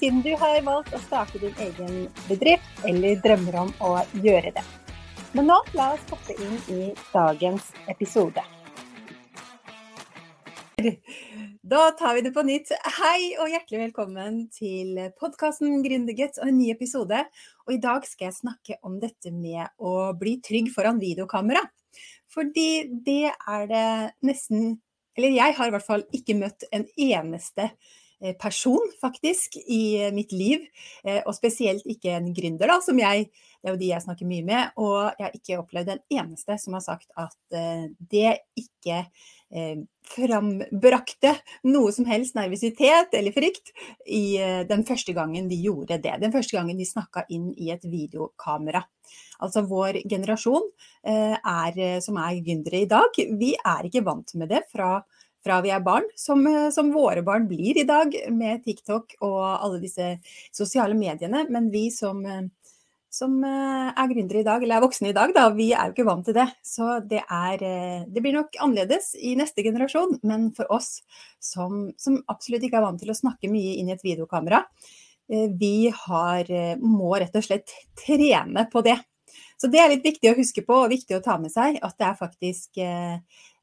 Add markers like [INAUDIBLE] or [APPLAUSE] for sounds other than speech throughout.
siden du har valgt å starte din egen bedrift eller drømmer om å gjøre det. Men nå la oss hoppe inn i dagens episode. Da tar vi det på nytt. Hei og hjertelig velkommen til podkasten Gründerguts og en ny episode. Og i dag skal jeg snakke om dette med å bli trygg foran videokamera. Fordi det er det nesten Eller jeg har i hvert fall ikke møtt en eneste person, faktisk, i mitt liv. Eh, og spesielt ikke en gründer, da, som jeg Det er jo de jeg snakker mye med. Og jeg har ikke opplevd en eneste som har sagt at eh, det ikke frambrakte noe som helst nervøsitet eller frykt i den første gangen de gjorde det. Den første gangen de snakka inn i et videokamera. Altså vår generasjon er, som er gründere i dag, vi er ikke vant med det fra fra vi er barn, som, eh, som, våre barn blir i dag med TikTok og alle disse sosiale mediene. Men vi som, eh, som eh, er gründere i dag, eller er voksne i dag, da, vi er jo ikke vant til det. Så det, er, det blir nok annerledes i neste generasjon. Men for oss som, som absolutt ikke er vant til å snakke mye inn i et videokamera, vi har, må rett og slett trene på det. Så det er litt viktig å huske på og viktig å ta med seg at det er faktisk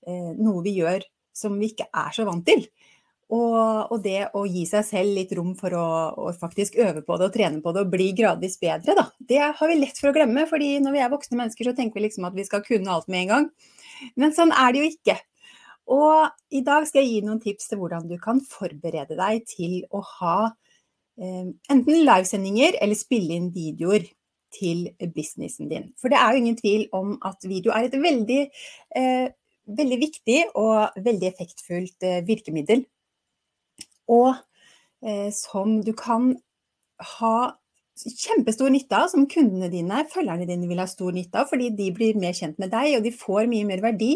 noe vi gjør som vi ikke er så vant til. Og, og, det å gi seg selv litt rom for å, å, faktisk øve på det og trene på det og bli gradvis bedre, da. Det har vi lett for å glemme, fordi når vi er voksne mennesker så tenker vi liksom at vi skal kunne alt med en gang. Men sånn er det jo ikke. Og i dag skal jeg gi noen tips til hvordan du kan forberede deg til å ha eh, enten livesendinger eller spille inn videoer til businessen din. For det er jo ingen tvil om at video er et veldig eh, veldig viktig og veldig effektfullt eh, virkemiddel. Og eh, som du kan ha kjempestor nytte av, som kundene dine, følgerne dine vil ha stor nytte av, fordi de blir mer kjent med deg, og de får mye mer verdi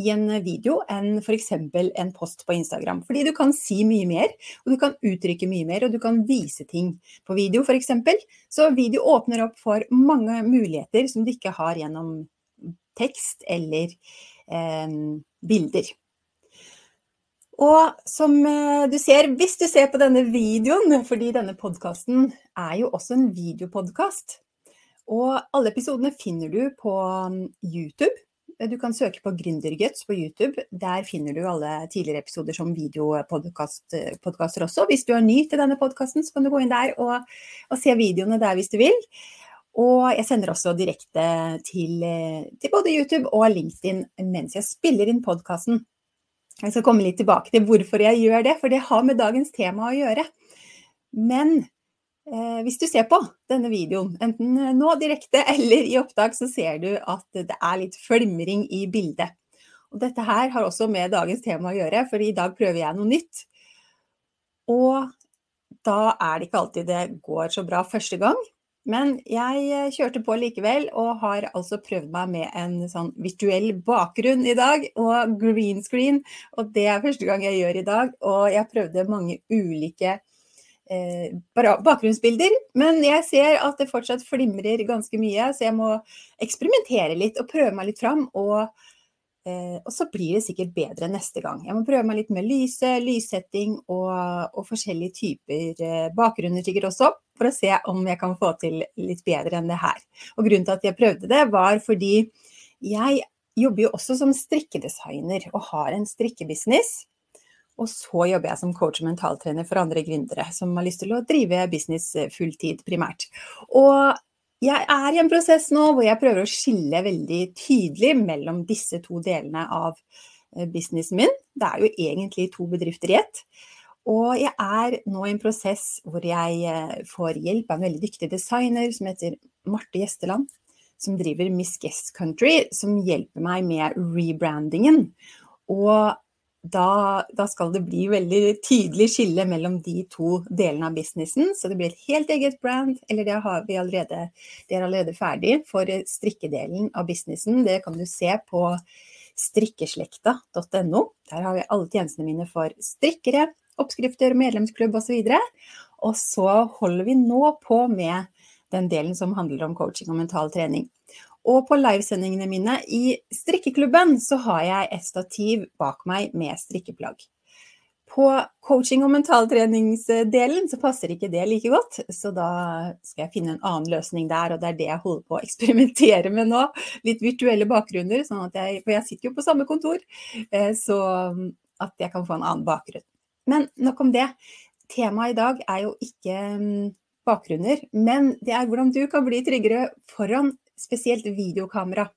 i en video enn f.eks. en post på Instagram. Fordi du kan si mye mer, og du kan uttrykke mye mer, og du kan vise ting på video f.eks. Så video åpner opp for mange muligheter som du ikke har gjennom tekst eller bilder. Og som eh, du ser, hvis du ser på denne videoen, fordi denne podkasten er jo også en videopodkast, og alle episodene finner du på mm, YouTube. Du kan søke på Gründerguts på YouTube. Der finner du alle tidligere episoder som videopodkaster eh, også. Hvis du er ny til denne podkasten, så kan du gå inn der og, og se videoene der hvis du vil. Og jeg sender også direkte til, til, både YouTube og LinkedIn mens jeg spiller inn podkasten. Jeg skal komme litt tilbake til hvorfor jeg gjør det, for det har med dagens tema å gjøre. Men eh, hvis du ser på denne videoen, enten nå direkte eller i opptak, så ser du at det er litt flimring i bildet. Og dette her har også med dagens tema å gjøre, for i dag prøver jeg noe nytt. Og da er det ikke alltid det går så bra første gang. Men jeg eh, kjørte på likevel, og har altså prøvd meg med en sånn virtuell bakgrunn i dag, og green screen. Og det er første gang jeg gjør i dag. Og jeg prøvde mange ulike eh, bakgrunnsbilder. Men jeg ser at det fortsatt flimrer ganske mye, så jeg må eksperimentere litt og prøve meg litt fram. Og og så blir det sikkert bedre neste gang. Jeg må prøve meg litt med lyse, lyssetting og, og forskjellige typer eh, bakgrunner sikkert også, for å se om jeg kan få til litt bedre enn det her. Og grunnen til at jeg prøvde det, var fordi jeg jobber jo også som strikkedesigner og har en strikkebusiness. Og så jobber jeg som coach og mentaltrener for andre gründere som har lyst til å drive business eh, fulltid primært. Og jeg er i en prosess nå hvor jeg prøver å skille veldig tydelig mellom disse to delene av eh, businessen min. Det er jo egentlig to bedrifter i ett. Og jeg er nå i en prosess hvor jeg eh, får hjelp av en veldig dyktig designer som heter Marte Gjesteland, som driver Miss Guest Country, som hjelper meg med rebrandingen. Og da, da, skal det bli veldig tydelig skille mellom de to delene av businessen. Så det blir et helt eget brand, eller det, har vi allerede, det er allerede ferdig for strikkedelen av businessen. Det kan du se på strikkeslekta.no. Der har vi alle tjenestene mine for strikkere, oppskrifter, medlemsklubb osv. Og, så holder vi nå på med den delen som handler om coaching og mental trening. Og på livesendingene mine i strikkeklubben så har jeg et stativ bak meg med strikkeplagg. På coaching- og mentaltreningsdelen så passer ikke det like godt, så da skal jeg finne en annen løsning der, og det er det jeg holder på å eksperimentere med nå. Litt virtuelle bakgrunner, sånn jeg, for jeg sitter jo på samme kontor, eh, så at jeg kan få en annen bakgrunn. Men nok om det. Temaet i dag er jo ikke mm, bakgrunner, men det er hvordan du kan bli tryggere foran spesielt videokamera.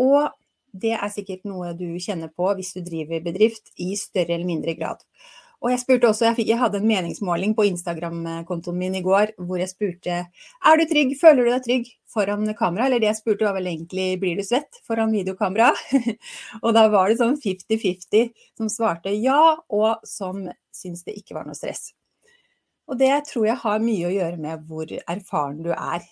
Og det er sikkert noe du kjenner på hvis du driver bedrift i større eller mindre grad. Og jeg spurte også, jeg, fikk, jeg hadde en meningsmåling på Instagram-kontoen min i går hvor jeg spurte er du trygg, føler du deg trygg foran kamera? Eller det jeg spurte var vel egentlig blir du svett foran videokamera? [LAUGHS] og da var det sånn 50-50 som svarte ja, og som syntes det ikke var noe stress. Og det tror jeg har mye å gjøre med hvor erfaren du er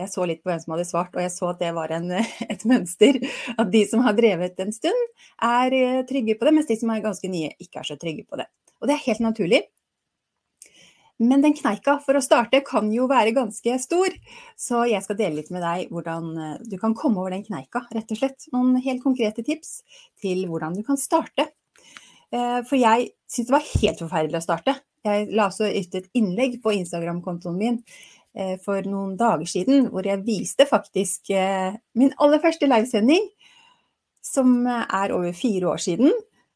jeg så litt på hvem som hadde svart, og jeg så at det var en, [LAUGHS] et mønster. At de som har drevet en stund, er eh, trygge på det, mens de som er ganske nye, ikke er så trygge på det. Og det er helt naturlig. Men den kneika for å starte kan jo være ganske stor, så jeg skal dele litt med deg hvordan eh, du kan komme over den kneika, rett og slett. Noen helt konkrete tips til hvordan du kan starte. Eh, for jeg syntes det var helt forferdelig å starte. Jeg la også ut et innlegg på Instagram-kontoen min for noen dager siden, hvor jeg viste faktisk eh, min aller første livesending, som er over fire år siden,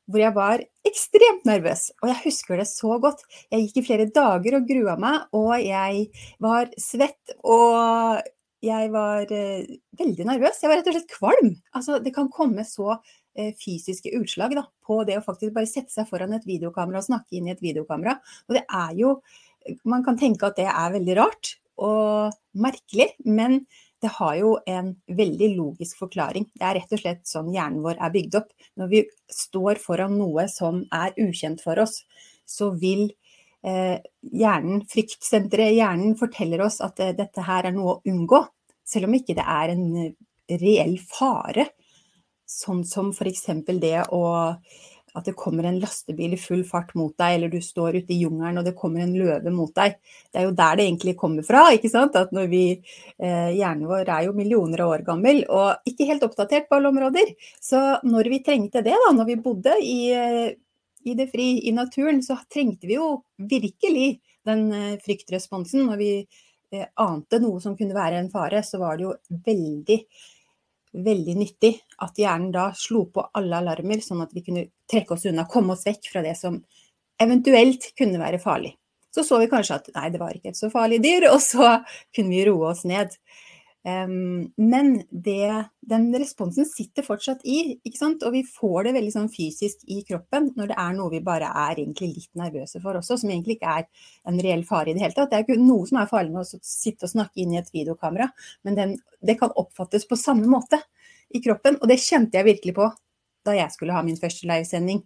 hvor jeg var ekstremt nervøs. Og jeg husker det så godt. Jeg gikk i flere dager og grua meg, og jeg var svett og jeg var eh, veldig nervøs. Jeg var rett og slett kvalm. Altså, det kan komme så fysiske utslag da, på det å faktisk bare sette seg foran et videokamera og snakke inn i et videokamera. Og det er jo Man kan tenke at det er veldig rart, og merkelig, men det har jo en veldig logisk forklaring. Det er rett og slett sånn hjernen vår er bygd opp. Når vi står foran noe som er ukjent for oss, så vil eh, hjernen, fryktsenteret hjernen forteller oss at eh, dette her er noe å unngå. Selv om ikke det er en reell fare. Sånn som f.eks. det å at det kommer en lastebil i full fart mot deg, eller du står ute i jungelen og det kommer en løve mot deg. Det er jo der det egentlig kommer fra. ikke sant? At når vi, eh, Hjernen vår er jo millioner av år gammel og ikke helt oppdatert på alle områder. Så når vi trengte det, da, når vi bodde i, eh, i det fri, i naturen, så trengte vi jo virkelig den eh, fryktresponsen. Når vi eh, ante noe som kunne være en fare, så var det jo veldig veldig nyttig at hjernen da slo på alle alarmer, sånn at vi kunne trekke oss unna, komme oss vekk fra det som eventuelt kunne være farlig. Så så vi kanskje at nei, det var ikke et så farlig dyr, [LAUGHS] og så kunne vi roe oss ned. Men det, den responsen sitter fortsatt i, og vi får det veldig sånn fysisk i kroppen når det er noe vi bare er litt nervøse for også, som egentlig ikke er en reell fare i det hele tatt. Det er ikke noe som er farlig med å sitte og snakke inn i et videokamera, men den, det kan oppfattes på samme måte i kroppen, og det kjente jeg virkelig på da jeg skulle ha min første livesending.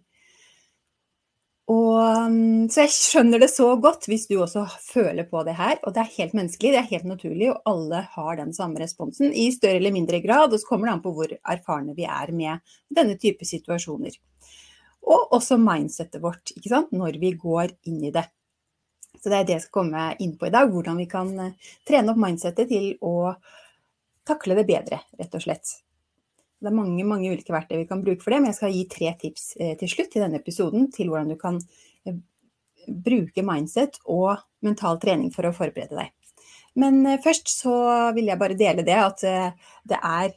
Og, mm, så jeg skjønner det så godt hvis du også føler på det her. Og det er helt menneskelig, det er helt naturlig, og alle har den samme responsen i større eller mindre grad. Og så kommer det an på hvor erfarne vi er med denne type situasjoner. Og også mindsettet vårt, ikke sant, når vi går inn i det. Så det er det jeg skal komme inn på i dag, hvordan vi kan eh, trene opp mindsettet til å takle det bedre, rett og slett. Det er mange, mange ulike verktøy vi kan bruke for det, men jeg skal gi tre tips eh, til slutt i denne episoden til hvordan du kan eh, bruke mindset og mental trening for å forberede deg. Men eh, først så vil jeg bare dele det at det er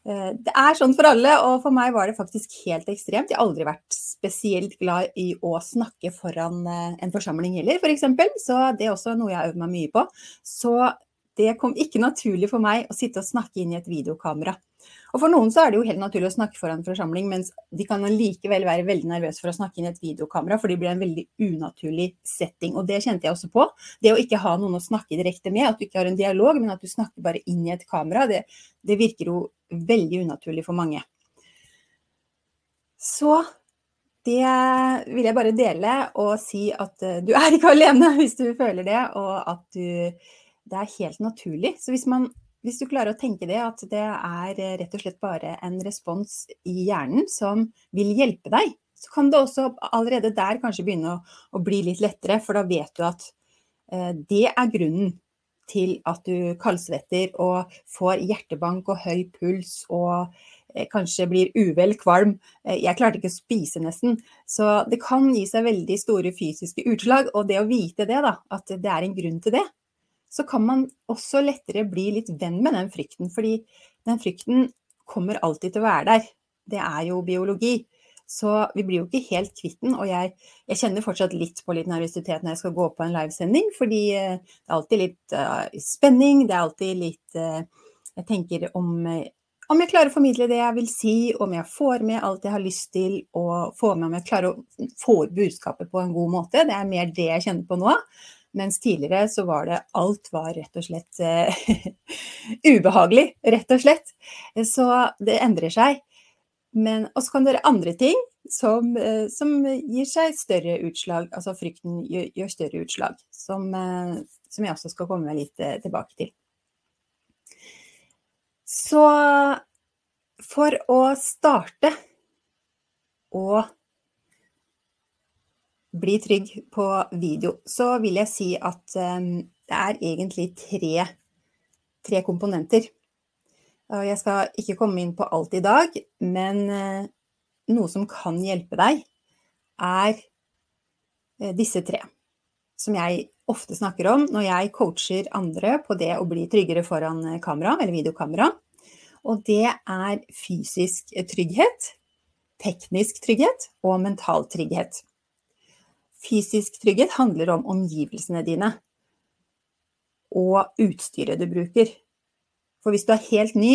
det er sånn for alle, og for meg var det faktisk helt ekstremt. Jeg har aldri vært spesielt glad i å snakke foran en forsamling heller, f.eks. For så det er også noe jeg har øvd meg mye på. Så det kom ikke naturlig for meg å sitte og snakke inn i et videokamera. Og For noen så er det jo helt naturlig å snakke foran forsamling, mens de kan likevel være veldig nervøse for å snakke inn i et videokamera, for det blir en veldig unaturlig setting. Og det kjente jeg også på. Det å ikke ha noen å snakke direkte med, at du ikke har en dialog, men at du snakker bare inn i et kamera, det, det virker jo veldig unaturlig for mange. Så det vil jeg bare dele og si at eh, du er ikke alene hvis du føler det, og at du, det er helt naturlig. Så hvis, man, hvis, du klarer å tenke det, at det er eh, rett og slett bare en respons i hjernen som vil hjelpe deg, så kan det også allerede der kanskje begynne å, å bli litt lettere, for da vet du at eh, det er grunnen til at du kaldsvetter og får hjertebank og høy puls og Eh, kanskje blir uvel, kvalm. Eh, jeg klarte ikke å spise nesten. Så det kan gi seg veldig store fysiske utslag. Og det å vite det, da, at det er en grunn til det, så kan man også lettere bli litt venn med den frykten. Fordi den frykten kommer alltid til å være der. Det er jo biologi. Så vi blir jo ikke helt kvitt den. Og jeg, jeg, kjenner fortsatt litt på litt nervøsitet når jeg skal gå på en livesending, fordi eh, det er alltid litt uh, spenning. Det er alltid litt uh, Jeg tenker om om jeg klarer å formidle det jeg vil si, om jeg får med alt jeg har lyst til å få med, om jeg klarer å få ut budskapet på en god måte. Det er mer det jeg kjenner på nå. Mens tidligere så var det alt var rett og slett uh, [LAUGHS] ubehagelig, rett og slett. Så det endrer seg. Men også kan det være andre ting som, uh, som, gir seg større utslag, altså frykten gjør, gjør større utslag. Som, uh, som, jeg også skal komme litt tilbake til. Så for å starte å bli trygg på video, så vil jeg si at um, det er egentlig tre, tre, komponenter. Jeg skal ikke komme inn på alt i dag, men uh, noe som kan hjelpe deg, er uh, disse tre. Som jeg ofte snakker om når jeg coacher andre på det å bli tryggere foran kamera eller videokamera. Og det er fysisk trygghet, teknisk trygghet og mental trygghet. Fysisk trygghet handler om omgivelsene dine og utstyret du bruker. For hvis du er helt ny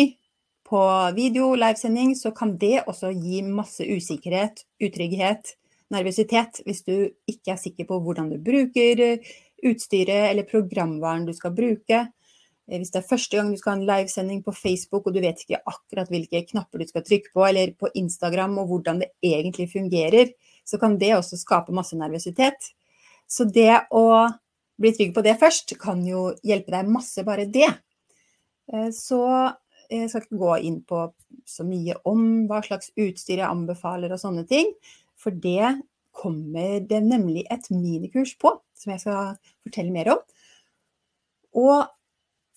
på video, livesending, så kan det også gi masse usikkerhet, utrygghet, nervøsitet, hvis du ikke er sikker på hvordan du bruker utstyret eller programvaren du skal bruke. Eh, hvis det er første gang du skal ha en livesending på Facebook og du vet ikke akkurat hvilke knapper du skal trykke på, eller på Instagram og hvordan det egentlig fungerer, så kan det også skape masse nervøsitet. Så det å bli trygg på det først kan jo hjelpe deg masse, bare det. Eh, så jeg skal ikke gå inn på så mye om hva slags utstyr jeg anbefaler og sånne ting, for det kommer det nemlig et minikurs på, som jeg skal fortelle mer om. Og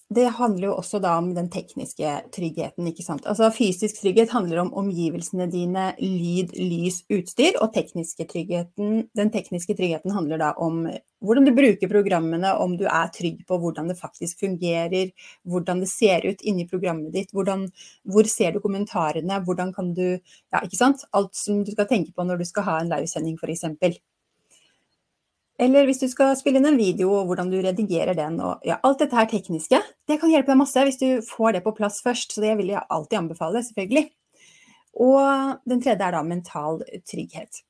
det handler jo også da om den tekniske tryggheten, ikke sant. Altså fysisk trygghet handler om omgivelsene dine, lyd, lys, utstyr. Og tekniske den tekniske tryggheten handler da om hvordan du bruker programmene, om du er trygg på hvordan det faktisk fungerer, hvordan det ser ut inni programmet ditt, hvordan, hvor ser du kommentarene, hvordan kan du Ja, ikke sant. Alt som du skal tenke på når du skal ha en livesending, f.eks. Eller hvis du skal spille inn en video, og hvordan du redigerer den. Og, ja, alt dette her tekniske, det kan hjelpe deg masse hvis du får det på plass først. Så det vil jeg alltid anbefale, selvfølgelig. Og den tredje er da mental trygghet.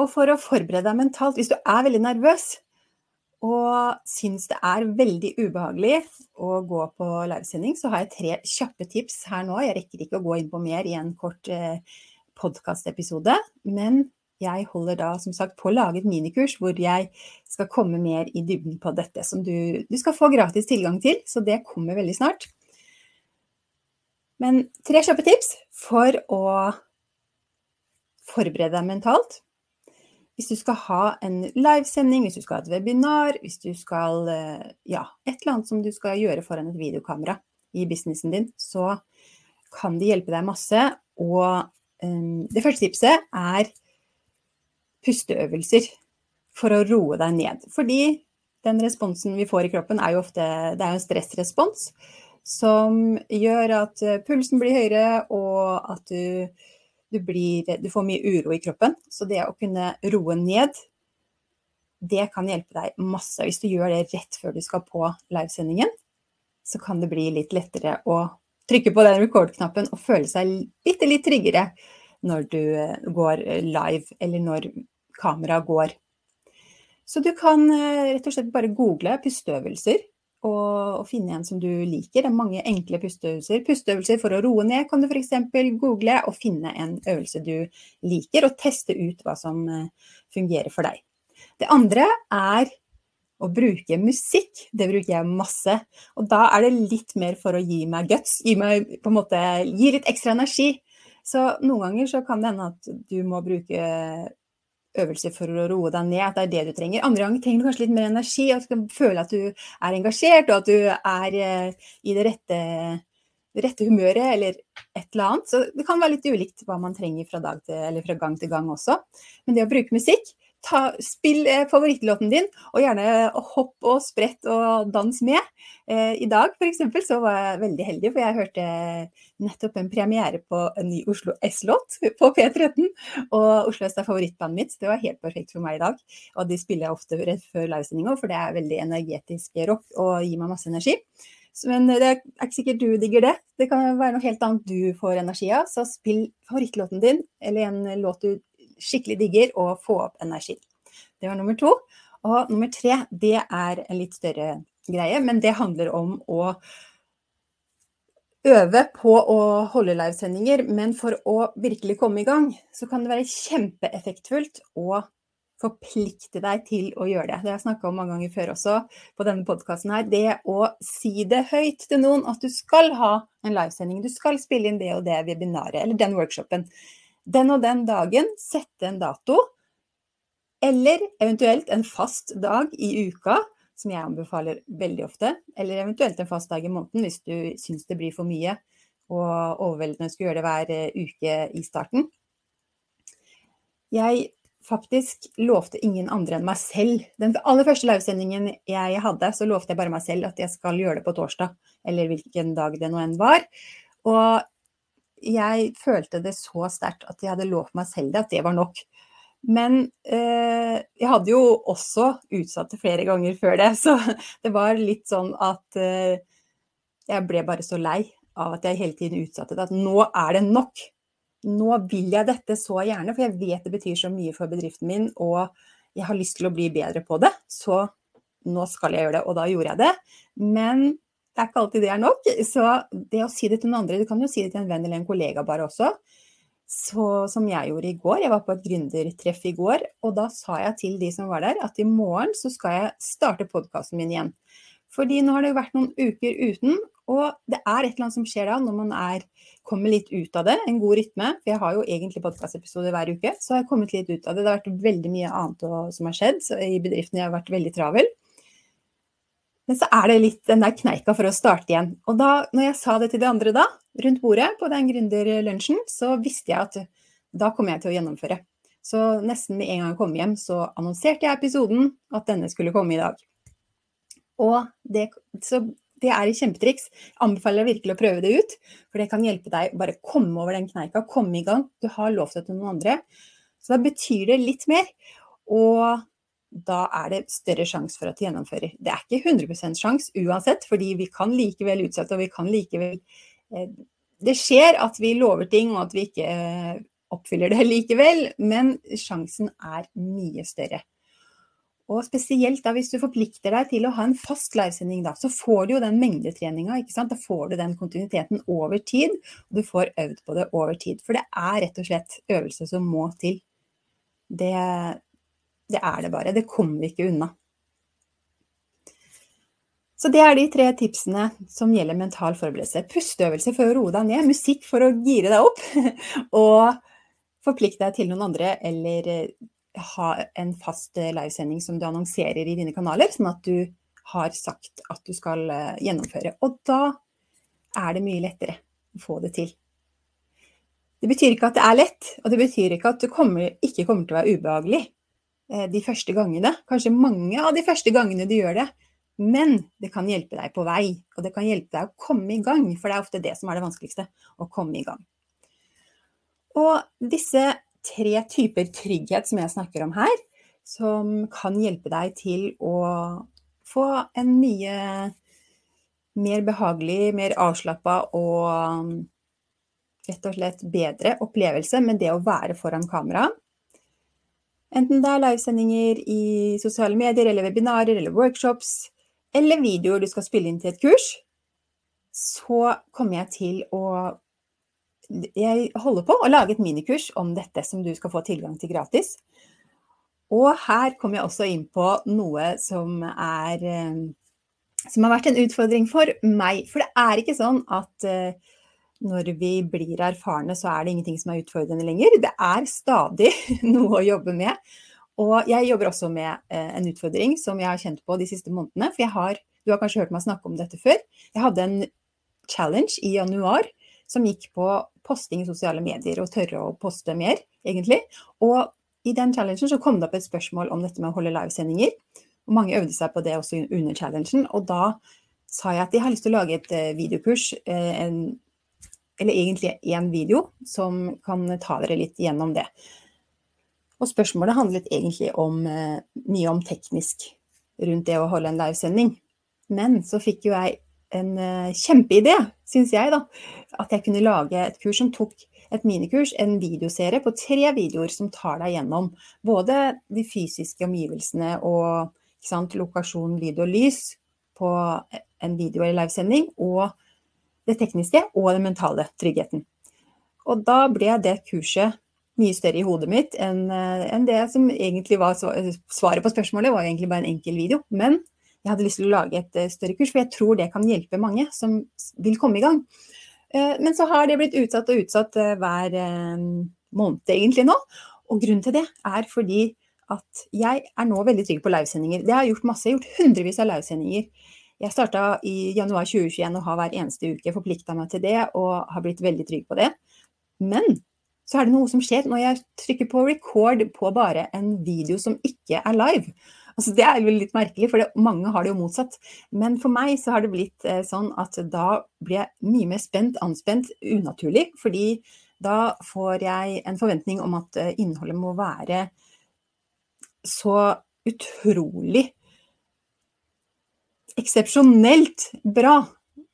Og for å forberede deg mentalt, hvis du er veldig nervøs og syns det er veldig ubehagelig å gå på livesending, så har jeg tre kjappe tips her nå. Jeg rekker ikke å gå inn på mer i en kort eh, podkastepisode, men jeg holder da som sagt på å lage et minikurs hvor jeg skal komme mer i dybden på dette, som du, du skal få gratis tilgang til, så det kommer veldig snart. Men tre kjappe tips for å forberede deg mentalt. Hvis du skal ha en livesending, hvis du skal ha et webinar, hvis du skal eh, Ja, et eller annet som du skal gjøre foran et videokamera i businessen din, så kan det hjelpe deg masse. Og um, det første tipset er pusteøvelser for å roe deg ned. Fordi den responsen vi får i kroppen er jo ofte det er en stressrespons som gjør at eh, pulsen blir høyere, og at du, du, blir, du får mye uro i kroppen. Så det å kunne roe ned, det kan hjelpe deg masse. Hvis du gjør det rett før du skal på livesendingen, så kan det bli litt lettere å trykke på den record-knappen og føle seg litt, litt tryggere når du eh, går live, eller når kameraet går. Så du kan eh, rett og slett bare google pusteøvelser, og finne en som du liker. Det er mange enkle pusteøvelser. Pusteøvelser for å roe ned kan du f.eks. google og finne en øvelse du liker, og teste ut hva som eh, fungerer for deg. Det andre er å bruke musikk. Det bruker jeg masse. Og da er det litt mer for å gi meg guts, gi, meg, måte, gi litt ekstra energi. Så noen ganger så kan det hende at du må bruke øvelser for å roe deg ned, at det er det du trenger. Andre ganger trenger du kanskje litt mer energi, du kan føle at du er engasjert, og at du er eh, i det rette, rette humøret eller et eller annet. Så det kan være litt ulikt hva man trenger fra, til, fra gang til gang også. Men det å bruke musikk ta, spill eh, favorittlåten din, og gjerne hopp og sprett og dans med. Eh, I dag f.eks. så var jeg veldig heldig, for jeg hørte nettopp en premiere på en ny Oslo S-låt på P13. Og Oslo S er favorittbandet mitt, så det var helt perfekt for meg i dag. Og de spiller jeg ofte rett før livesendinga, for det er veldig energetisk rock og gir meg masse energi. Men det er ikke sikkert du digger det. Det kan være noe helt annet du får energi av. Så spill favorittlåten din, eller en låt du skikkelig digger å få opp energi. Det var nummer to. Og nummer tre, det er en litt større greie, men det handler om å øve på å holde livesendinger. Men for å virkelig komme i gang, så kan det være kjempeeffektfullt å forplikte deg til å gjøre det. Det har jeg snakka om mange ganger før også på denne podkasten her. Det å si det høyt til noen at du skal ha en livesending, du skal spille inn det og det webinaret eller den workshopen den og den dagen sette en dato, eller eventuelt en fast dag i uka, som jeg anbefaler veldig ofte, eller eventuelt en fast dag i måneden hvis du syns det blir for mye og overveldende skulle gjøre det hver eh, uke i starten. Jeg faktisk lovte ingen andre enn meg selv. Den aller første livesendingen jeg hadde, så lovte jeg bare meg selv at jeg skal gjøre det på torsdag, eller hvilken dag det nå enn var. Og jeg følte det så sterkt at jeg hadde lovt meg selv det, at det var nok. Men eh, jeg hadde jo også utsatt det flere ganger før det, [LAUGHS] så det var litt sånn at eh, jeg ble bare så lei av at jeg hele tiden utsatte det. At nå er det nok. Nå vil jeg dette så gjerne, for jeg vet det betyr så mye for bedriften min, og jeg har lyst til å bli bedre på det. Så nå skal jeg gjøre det, og da gjorde jeg det. Men det er ikke alltid det er nok. Så det å si det til noen andre, du kan jo si det til en venn eller en kollega bare også. Så, som jeg gjorde i går. Jeg var på et gründertreff i går, og da sa jeg til de som var der, at i morgen så skal jeg starte podkasten min igjen. Fordi nå har det jo vært noen uker uten, og det er et eller annet som skjer da når man er, kommer litt ut av det, en god rytme. For jeg har jo egentlig podkastepisoder hver uke, så har jeg kommet litt ut av det. Det har vært veldig mye annet som har skjedd i bedriften. Jeg har vært veldig travel. Men så er det litt den der kneika for å starte igjen. Og da når jeg sa det til de andre da, rundt bordet på den gründerlunsjen, så visste jeg at da kommer jeg til å gjennomføre. Så nesten med en gang jeg kom hjem, så annonserte jeg episoden at denne skulle komme i dag. Og det, så det er et kjempetriks. Anbefaler jeg virkelig å prøve det ut, for det kan hjelpe deg bare komme over den kneika, komme i gang. Du har lovt det til noen andre. Så da betyr det litt mer. Og da er det større sjanse for at de gjennomfører. Det er ikke 100% sjanse uansett, fordi vi kan likevel utsette, og vi kan likevel eh, Det skjer at vi lover ting, og at vi ikke eh, oppfyller det likevel, men sjansen er mye større. Og spesielt da hvis du forplikter deg til å ha en fast livesending, da, så får du jo den mengdetreninga. Da får du den kontinuiteten over tid, og du får øvd på det over tid. For det er rett og slett øvelse som må til. Det, det er det bare. Det kommer vi ikke unna. Så det er de tre tipsene som gjelder mental forberedelse. Pusteøvelse for å roe deg ned, musikk for å gire deg opp, [LAUGHS] og forplikt deg til noen andre, eller eh, ha en fast eh, livesending som du annonserer i dine kanaler, sånn at du har sagt at du skal eh, gjennomføre. Og da er det mye lettere å få det til. Det betyr ikke at det er lett, og det betyr ikke at det kommer, ikke kommer til å være ubehagelig. Eh, de første gangene. Kanskje mange av de første gangene du gjør det. Men det kan hjelpe deg på vei, og det kan hjelpe deg å komme i gang. For det er ofte det som er det vanskeligste, å komme i gang. Og disse tre typer trygghet som jeg snakker om her, som kan hjelpe deg til å få en mye mer behagelig, mer avslappa og rett og slett bedre opplevelse med det å være foran kamera. Enten det er livesendinger i sosiale medier eller webinarer eller workshops, eller videoer du skal spille inn til et kurs, så kommer jeg til å Jeg holder på å lage et minikurs om dette som du skal få tilgang til gratis. Og her kommer jeg også inn på noe som er eh, som har vært en utfordring for meg. For det er ikke sånn at uh, når vi blir erfarne, så er det ingenting som er utfordrende lenger. Det er stadig [LAUGHS] noe å jobbe med. Og jeg jobber også med uh, en utfordring som jeg har kjent på de siste månedene. For jeg har, du har kanskje hørt meg snakke om dette før. Jeg hadde en challenge i januar som gikk på posting i sosiale medier og tørre å poste mer, egentlig. Og i den challengen så kom det opp et spørsmål om dette med å holde livesendinger. Og mange øvde seg på det også under challengen. Og da sa jeg at jeg har lyst til å lage et eh, videokurs, eh, en, eller egentlig én video, som kan ta dere litt gjennom det. Og spørsmålet handlet egentlig om, eh, mye om teknisk rundt det å holde en livesending. Men så fikk jo jeg en kjempeidé, syns jeg, da. At jeg kunne lage et kurs som tok et minikurs, en videoserie på tre videoer som tar deg gjennom både de fysiske omgivelsene og sant, lokasjon, lyd og lys på en video eller livesending, og det tekniske og den mentale tryggheten. Og da ble det kurset mye større i hodet mitt enn, enn det som egentlig var svaret på spørsmålet, var egentlig bare en enkel video. Men jeg hadde lyst til å lage et større kurs, for jeg tror det kan hjelpe mange som vil komme i gang. Eh, men så har det blitt utsatt og utsatt eh, hver eh, måned egentlig nå. Og grunnen til det er fordi at jeg er nå veldig trygg på livesendinger. Det har jeg gjort masse. Jeg har gjort hundrevis av livesendinger. Jeg starta i januar 2021 og har hver eneste uke forplikta meg til det og har blitt veldig trygg på det. Men så er det noe som skjer når jeg trykker på record på bare en video som ikke er live. Altså, det er jo litt merkelig, for det, mange har det jo motsatt. Men for meg så har det blitt eh, sånn at da blir jeg mye mer spent, anspent, unaturlig. Fordi da får jeg en forventning om at eh, innholdet må være så utrolig eksepsjonelt bra.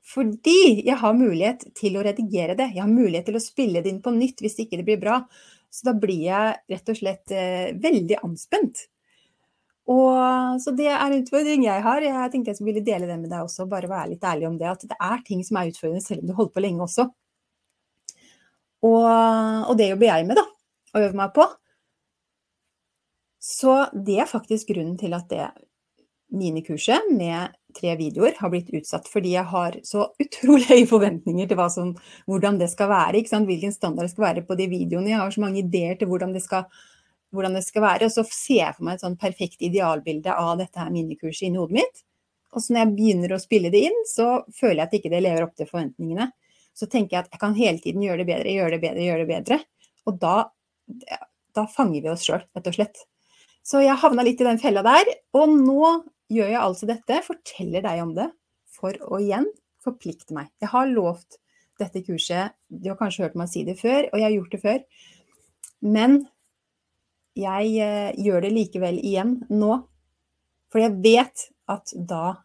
Fordi jeg har mulighet til å redigere det. Jeg har mulighet til å spille det inn på nytt hvis ikke det blir bra. Så da blir jeg rett og slett eh, veldig anspent. Og, så det er en utfordring jeg har. Jeg tenkte jeg skulle dele det med deg også, bare være litt ærlig om det. At det er ting som er utfordrende, selv om du holder på lenge også. Og, og det jobber jeg med, da. Å øve meg på. Så det er faktisk grunnen til at det minikurset med tre videoer har blitt utsatt. Fordi jeg har så utrolig høye forventninger til som, hvordan det skal være. Hvilken standard det skal være på de videoene. Jeg har så mange ideer til hvordan det skal hvordan det skal være. Og så ser jeg for meg et sånn perfekt idealbilde av dette her minikurset inni hodet mitt. Og så når jeg begynner å spille det inn, så føler jeg at ikke det lever opp til forventningene. Så tenker jeg at jeg kan hele tiden gjøre det bedre, gjøre det bedre, gjøre det bedre. Og da, da fanger vi oss sjøl, rett og slett. Så jeg havna litt i den fella der. Og nå gjør jeg altså dette, forteller deg om det, for å igjen forplikte meg. Jeg har lovt dette kurset, du har kanskje hørt meg si det før, og jeg har gjort det før. Men jeg eh, gjør det likevel igjen nå. For jeg vet at da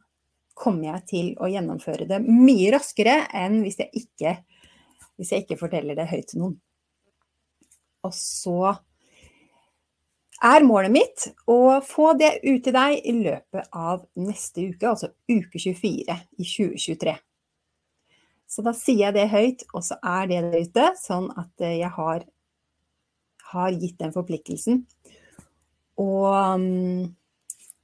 kommer jeg til å gjennomføre det mye raskere enn hvis jeg ikke, hvis jeg ikke forteller det høyt til noen. Og så er målet mitt å få det ut til deg i løpet av neste uke, altså uke 24 i 2023. Så da sier jeg det høyt, og så er det der ute, sånn at jeg har har gitt den forpliktelsen. Og, um,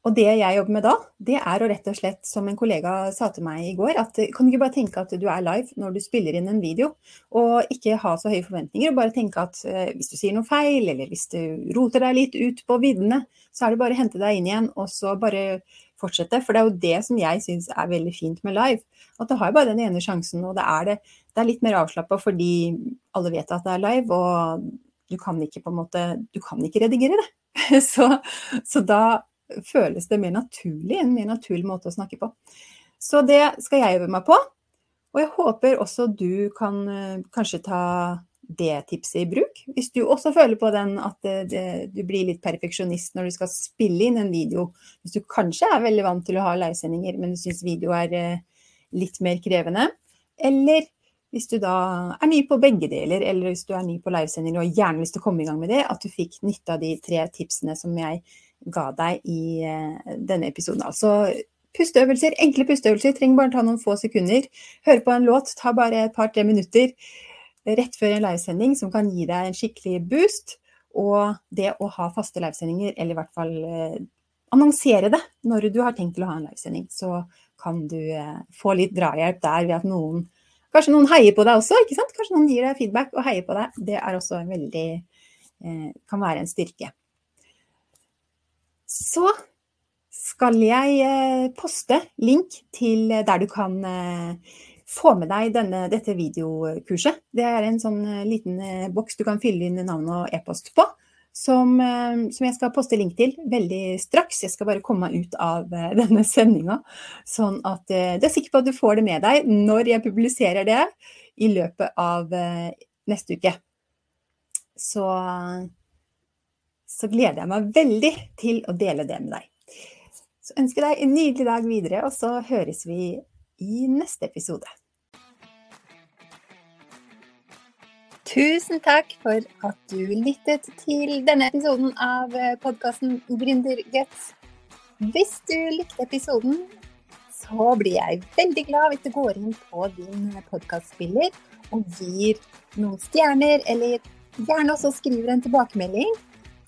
og, det jeg jobber med da, det er å rett og slett, som en kollega sa til meg i går, at kan du ikke bare tenke at du er live når du spiller inn en video, og ikke ha så høye forventninger, og bare tenke at eh, hvis du sier noe feil, eller hvis du roter deg litt ut på viddene, så er det bare å hente deg inn igjen, og så bare fortsette. For det er jo det som jeg syns er veldig fint med live. At du har bare den ene sjansen, og det er, det, det er litt mer avslappa fordi alle vet at det er live, og du kan ikke på en måte, du kan ikke redigere det. [LAUGHS] Så, så da føles det mer naturlig, en mer naturlig måte å snakke på. Så det skal jeg øve meg på. Og jeg håper også du kan eh, kanskje ta det tipset i bruk. Hvis du også føler på den at det, det, du blir litt perfeksjonist når du skal spille inn en video. Hvis du kanskje er veldig vant til å ha livesendinger, men du syns video er eh, litt mer krevende. Eller hvis du da er ny på begge deler, eller hvis du er ny på livesendinger og gjerne lyst til å komme i gang med det, at du fikk nytte av de tre tipsene som jeg ga deg i eh, denne episoden. Altså pusteøvelser, enkle pusteøvelser. Trenger bare ta noen få sekunder. Høre på en låt, ta bare et par-tre minutter rett før en livesending som kan gi deg en skikkelig boost. Og det å ha faste livesendinger, eller i hvert fall eh, annonsere det når du har tenkt til å ha en livesending, så kan du eh, få litt drahjelp der ved at noen Kanskje noen heier på deg også, ikke sant? Kanskje noen gir deg feedback og heier på deg. Det er også en veldig Kan være en styrke. Så skal jeg eh, poste link til der du kan eh, få med deg denne, dette videokurset. Det er en sånn eh, liten eh, boks du kan fylle inn navn og e-post på. Som, eh, som, jeg skal poste link til veldig straks. Jeg skal bare komme meg ut av [LAUGHS] denne sendinga. Sånn at du er sikker på at du får det med deg når jeg publiserer det i løpet av neste uke. Så, så gleder jeg meg veldig til å dele det med deg. Så ønsker jeg deg en nydelig dag videre, og så høres vi i neste episode. Tusen takk for at du lyttet til denne episoden av podkasten Gründerguts. Hvis du likte episoden, så blir jeg veldig glad hvis du går inn på din podkastspiller og gir noen stjerner, eller gjerne også skriver en tilbakemelding.